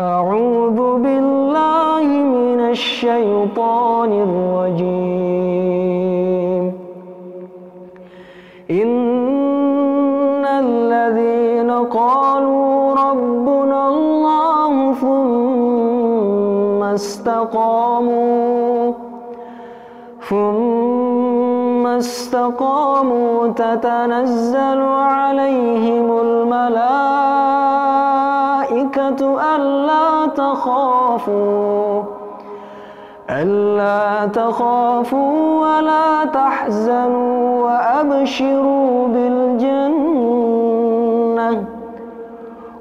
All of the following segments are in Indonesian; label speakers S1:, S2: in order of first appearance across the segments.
S1: أعوذ بالله من الشيطان الرجيم. إن الذين قالوا ربنا الله ثم استقاموا ثم استقاموا تتنزل عليهم الملائكة ألا تخافوا ألا تخافوا ولا تحزنوا وأبشروا بالجنة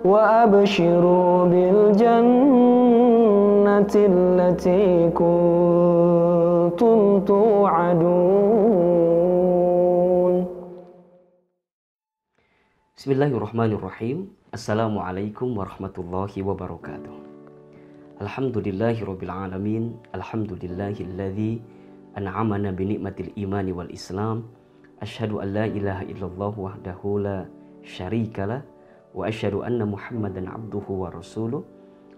S1: وأبشروا بالجنة التي كنتم توعدون
S2: Bismillahirrahmanirrahim. Assalamualaikum warahmatullahi wabarakatuh. Alhamdulillahirabbil alamin. Alhamdulillahilladzi an'amana bi ni'matil imani wal islam. Asyhadu an la ilaha illallah wahdahu la syarikalah wa asyhadu anna Muhammadan abduhu wa rasuluh.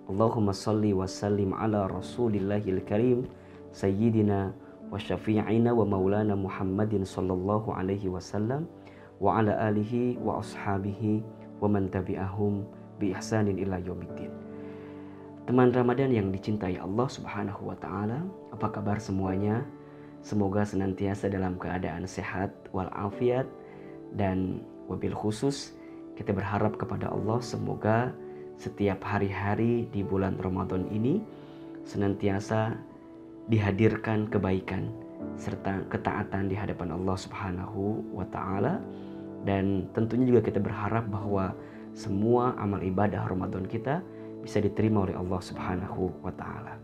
S2: Allahumma salli wa sallim ala rasulillahil karim sayyidina wa syafi'ina wa maulana Muhammadin sallallahu alaihi wasallam wa ala alihi wa ashabihi wa man tabi'ahum bi ihsanin ila yaumiddin. Teman Ramadan yang dicintai Allah Subhanahu wa taala, apa kabar semuanya? Semoga senantiasa dalam keadaan sehat walafiat dan wabil khusus kita berharap kepada Allah semoga setiap hari-hari di bulan Ramadan ini senantiasa dihadirkan kebaikan serta ketaatan di hadapan Allah Subhanahu wa taala dan tentunya juga kita berharap bahwa semua amal ibadah Ramadan kita bisa diterima oleh Allah Subhanahu wa taala.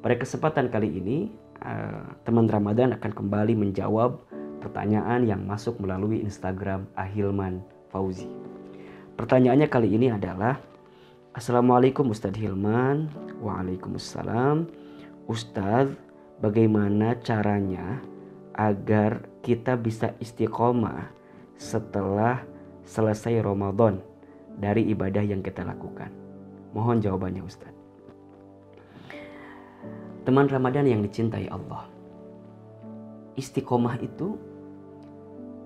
S2: Pada kesempatan kali ini eh, teman Ramadan akan kembali menjawab pertanyaan yang masuk melalui Instagram Ahilman Fauzi. Pertanyaannya kali ini adalah Assalamualaikum Ustadz Hilman Waalaikumsalam Ustadz bagaimana caranya agar kita bisa istiqomah setelah selesai Ramadan dari ibadah yang kita lakukan? Mohon jawabannya Ustaz. Teman Ramadan yang dicintai Allah. Istiqomah itu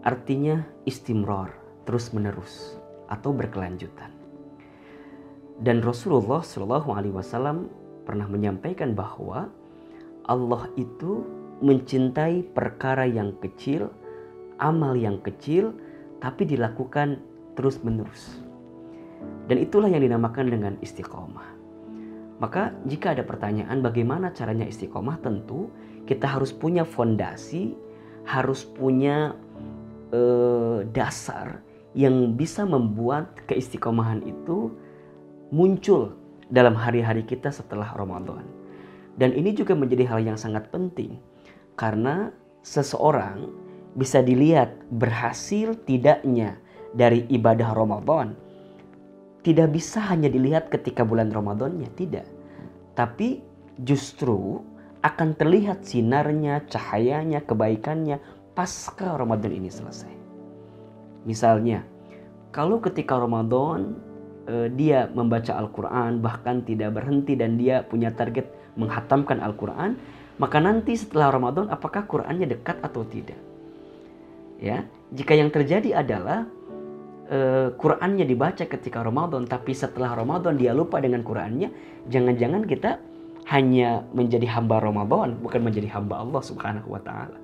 S2: artinya istimror, terus menerus atau berkelanjutan. Dan Rasulullah Shallallahu Alaihi Wasallam pernah menyampaikan bahwa Allah itu mencintai perkara yang kecil, amal yang kecil, tapi dilakukan terus-menerus. Dan itulah yang dinamakan dengan istiqomah. Maka jika ada pertanyaan bagaimana caranya istiqomah, tentu kita harus punya fondasi, harus punya eh, dasar yang bisa membuat keistiqomahan itu muncul dalam hari-hari kita setelah Ramadan. Dan ini juga menjadi hal yang sangat penting karena seseorang bisa dilihat berhasil tidaknya dari ibadah Ramadan tidak bisa hanya dilihat ketika bulan Ramadannya, tidak. Tapi justru akan terlihat sinarnya, cahayanya, kebaikannya pasca Ramadan ini selesai. Misalnya, kalau ketika Ramadan eh, dia membaca Al-Quran bahkan tidak berhenti dan dia punya target menghatamkan Al-Quran, maka nanti setelah Ramadan apakah Qurannya dekat atau tidak? Ya, jika yang terjadi adalah uh, Qurannya dibaca ketika Ramadan, tapi setelah Ramadan dia lupa dengan Qurannya, jangan-jangan kita hanya menjadi hamba Ramadan, bukan menjadi hamba Allah Subhanahu wa taala.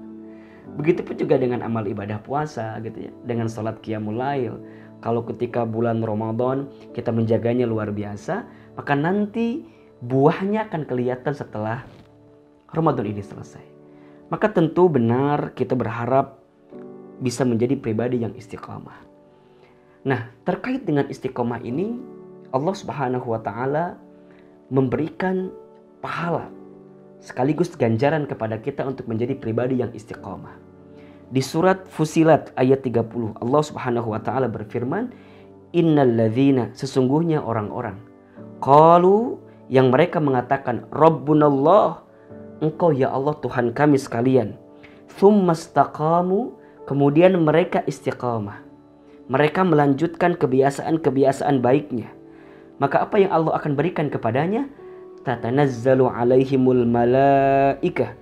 S2: Begitupun juga dengan amal ibadah puasa gitu ya, dengan salat qiyamul lail. Kalau ketika bulan Ramadan kita menjaganya luar biasa, maka nanti buahnya akan kelihatan setelah Ramadan ini selesai. Maka tentu benar kita berharap bisa menjadi pribadi yang istiqamah. Nah, terkait dengan istiqomah ini, Allah Subhanahu wa taala memberikan pahala sekaligus ganjaran kepada kita untuk menjadi pribadi yang istiqomah. Di surat Fusilat ayat 30, Allah Subhanahu wa taala berfirman, "Innalladzina sesungguhnya orang-orang qalu yang mereka mengatakan Rabbunallah, Engkau ya Allah Tuhan kami sekalian. Thummastaqamu, kemudian mereka istiqamah. Mereka melanjutkan kebiasaan-kebiasaan baiknya. maka apa yang Allah akan berikan kepadanya? Tatanazzalu alaihimul malaikah.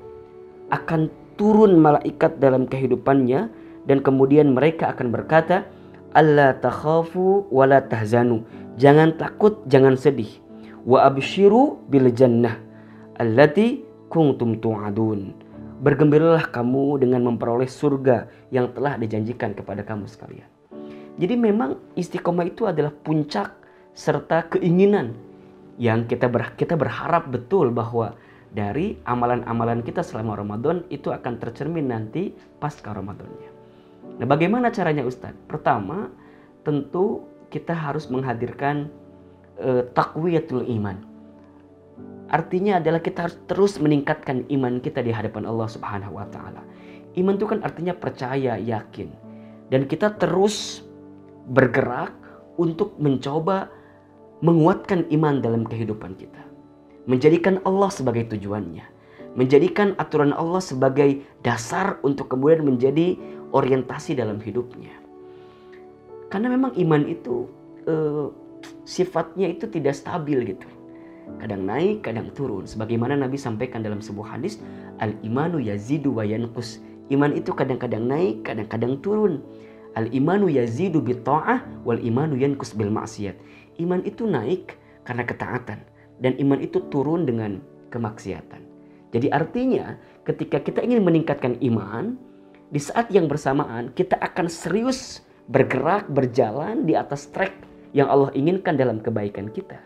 S2: Akan turun malaikat dalam kehidupannya dan kemudian mereka akan berkata, Allah takhafu wa la tahzanu. Jangan takut, jangan sedih. Wa abshiru bil jannah allati kuntum tu'adun. Bergembiralah kamu dengan memperoleh surga yang telah dijanjikan kepada kamu sekalian. Jadi memang istiqomah itu adalah puncak serta keinginan yang kita ber, kita berharap betul bahwa dari amalan-amalan kita selama Ramadan itu akan tercermin nanti pasca Ramadannya. Nah, bagaimana caranya Ustadz? Pertama, tentu kita harus menghadirkan uh, takwiyatul iman. Artinya adalah kita harus terus meningkatkan iman kita di hadapan Allah Subhanahu wa taala. Iman itu kan artinya percaya, yakin. Dan kita terus bergerak untuk mencoba menguatkan iman dalam kehidupan kita. Menjadikan Allah sebagai tujuannya. Menjadikan aturan Allah sebagai dasar untuk kemudian menjadi orientasi dalam hidupnya. Karena memang iman itu uh, sifatnya itu tidak stabil gitu. Kadang naik, kadang turun. Sebagaimana Nabi sampaikan dalam sebuah hadis, al-imanu yazidu wa yanqus. Iman itu kadang-kadang naik, kadang-kadang turun. Al-imanu yazidu bi ta'ah wal imanu yanqus bil maksiat. Iman itu naik karena ketaatan dan iman itu turun dengan kemaksiatan. Jadi artinya ketika kita ingin meningkatkan iman, di saat yang bersamaan kita akan serius bergerak berjalan di atas track yang Allah inginkan dalam kebaikan kita.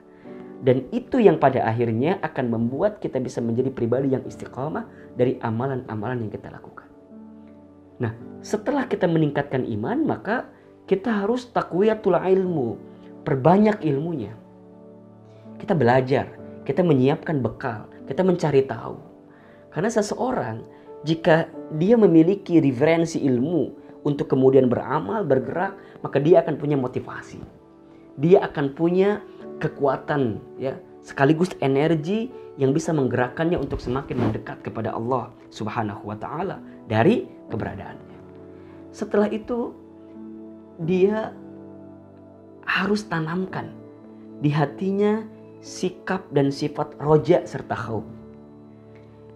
S2: Dan itu yang pada akhirnya akan membuat kita bisa menjadi pribadi yang istiqomah dari amalan-amalan yang kita lakukan. Nah, setelah kita meningkatkan iman, maka kita harus takwiyatul ilmu, perbanyak ilmunya. Kita belajar, kita menyiapkan bekal, kita mencari tahu. Karena seseorang jika dia memiliki referensi ilmu untuk kemudian beramal, bergerak, maka dia akan punya motivasi. Dia akan punya kekuatan ya, sekaligus energi yang bisa menggerakkannya untuk semakin mendekat kepada Allah Subhanahu wa taala dari keberadaannya. Setelah itu dia harus tanamkan di hatinya sikap dan sifat roja serta khauf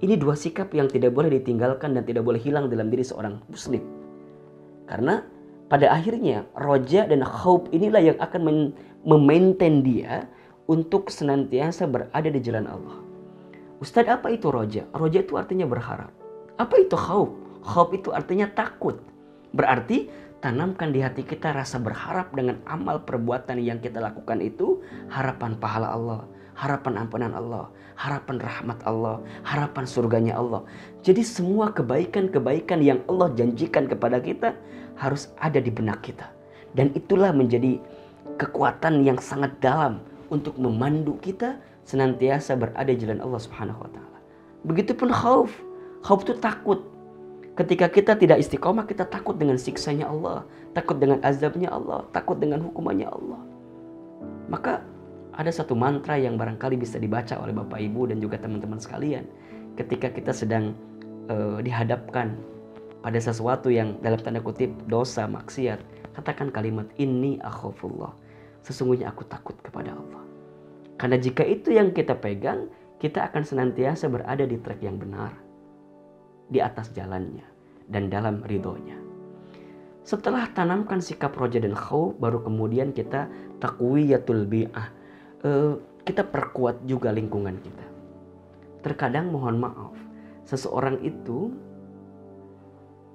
S2: ini dua sikap yang tidak boleh ditinggalkan dan tidak boleh hilang dalam diri seorang muslim. Karena pada akhirnya roja dan khaub inilah yang akan memaintain dia untuk senantiasa berada di jalan Allah. Ustadz apa itu roja? Roja itu artinya berharap. Apa itu khaub? Khaub itu artinya takut. Berarti tanamkan di hati kita rasa berharap dengan amal perbuatan yang kita lakukan itu harapan pahala Allah harapan ampunan Allah, harapan rahmat Allah, harapan surganya Allah. Jadi semua kebaikan-kebaikan yang Allah janjikan kepada kita harus ada di benak kita. Dan itulah menjadi kekuatan yang sangat dalam untuk memandu kita senantiasa berada di jalan Allah Subhanahu wa taala. Begitupun khauf. Khauf itu takut. Ketika kita tidak istiqomah, kita takut dengan siksanya Allah, takut dengan azabnya Allah, takut dengan hukumannya Allah. Maka ada satu mantra yang barangkali bisa dibaca oleh Bapak Ibu dan juga teman-teman sekalian ketika kita sedang uh, dihadapkan pada sesuatu yang dalam tanda kutip dosa maksiat katakan kalimat ini akhafullah sesungguhnya aku takut kepada Allah karena jika itu yang kita pegang kita akan senantiasa berada di trek yang benar di atas jalannya dan dalam ridhonya setelah tanamkan sikap roja dan khauf baru kemudian kita takwiyatul bi'ah uh, kita perkuat juga lingkungan kita. Terkadang mohon maaf, seseorang itu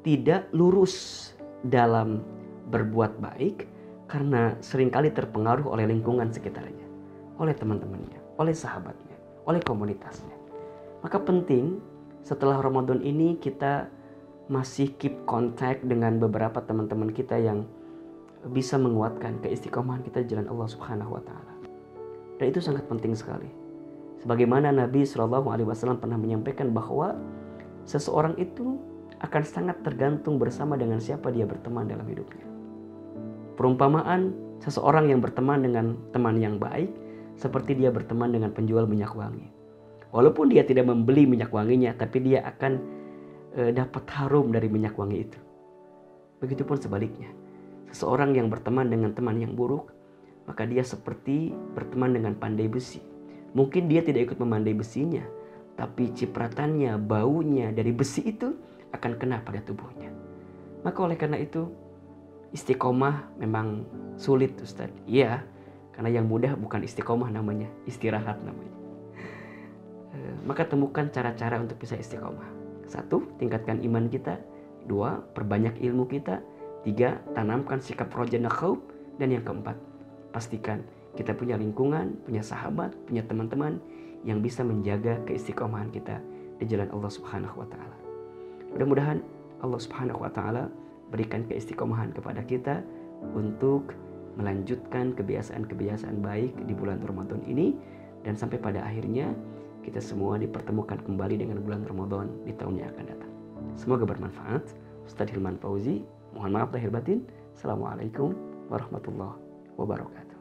S2: tidak lurus dalam berbuat baik karena sering kali terpengaruh oleh lingkungan sekitarnya, oleh teman-temannya, oleh sahabatnya, oleh komunitasnya. Maka penting setelah Ramadan ini kita masih keep contact dengan beberapa teman-teman kita yang bisa menguatkan keistiqomahan kita di jalan Allah Subhanahu wa taala. Dan itu sangat penting sekali. Sebagaimana Nabi Shallallahu Alaihi Wasallam pernah menyampaikan bahwa seseorang itu akan sangat tergantung bersama dengan siapa dia berteman dalam hidupnya. Perumpamaan seseorang yang berteman dengan teman yang baik seperti dia berteman dengan penjual minyak wangi. Walaupun dia tidak membeli minyak wanginya, tapi dia akan e, dapat harum dari minyak wangi itu. Begitupun sebaliknya, seseorang yang berteman dengan teman yang buruk maka dia seperti berteman dengan pandai besi. Mungkin dia tidak ikut memandai besinya, tapi cipratannya, baunya dari besi itu akan kena pada tubuhnya. Maka oleh karena itu, istiqomah memang sulit Ustaz. Iya, karena yang mudah bukan istiqomah namanya, istirahat namanya. Eh, maka temukan cara-cara untuk bisa istiqomah. Satu, tingkatkan iman kita. Dua, perbanyak ilmu kita. Tiga, tanamkan sikap roja khaub. Dan yang keempat, pastikan kita punya lingkungan, punya sahabat, punya teman-teman yang bisa menjaga keistiqomahan kita di jalan Allah Subhanahu wa taala. Mudah-mudahan Allah Subhanahu wa taala berikan keistiqomahan kepada kita untuk melanjutkan kebiasaan-kebiasaan baik di bulan Ramadan ini dan sampai pada akhirnya kita semua dipertemukan kembali dengan bulan Ramadan di tahun yang akan datang. Semoga bermanfaat. Ustadz Hilman Fauzi, mohon maaf lahir batin. Assalamualaikum warahmatullahi wabarakatuh.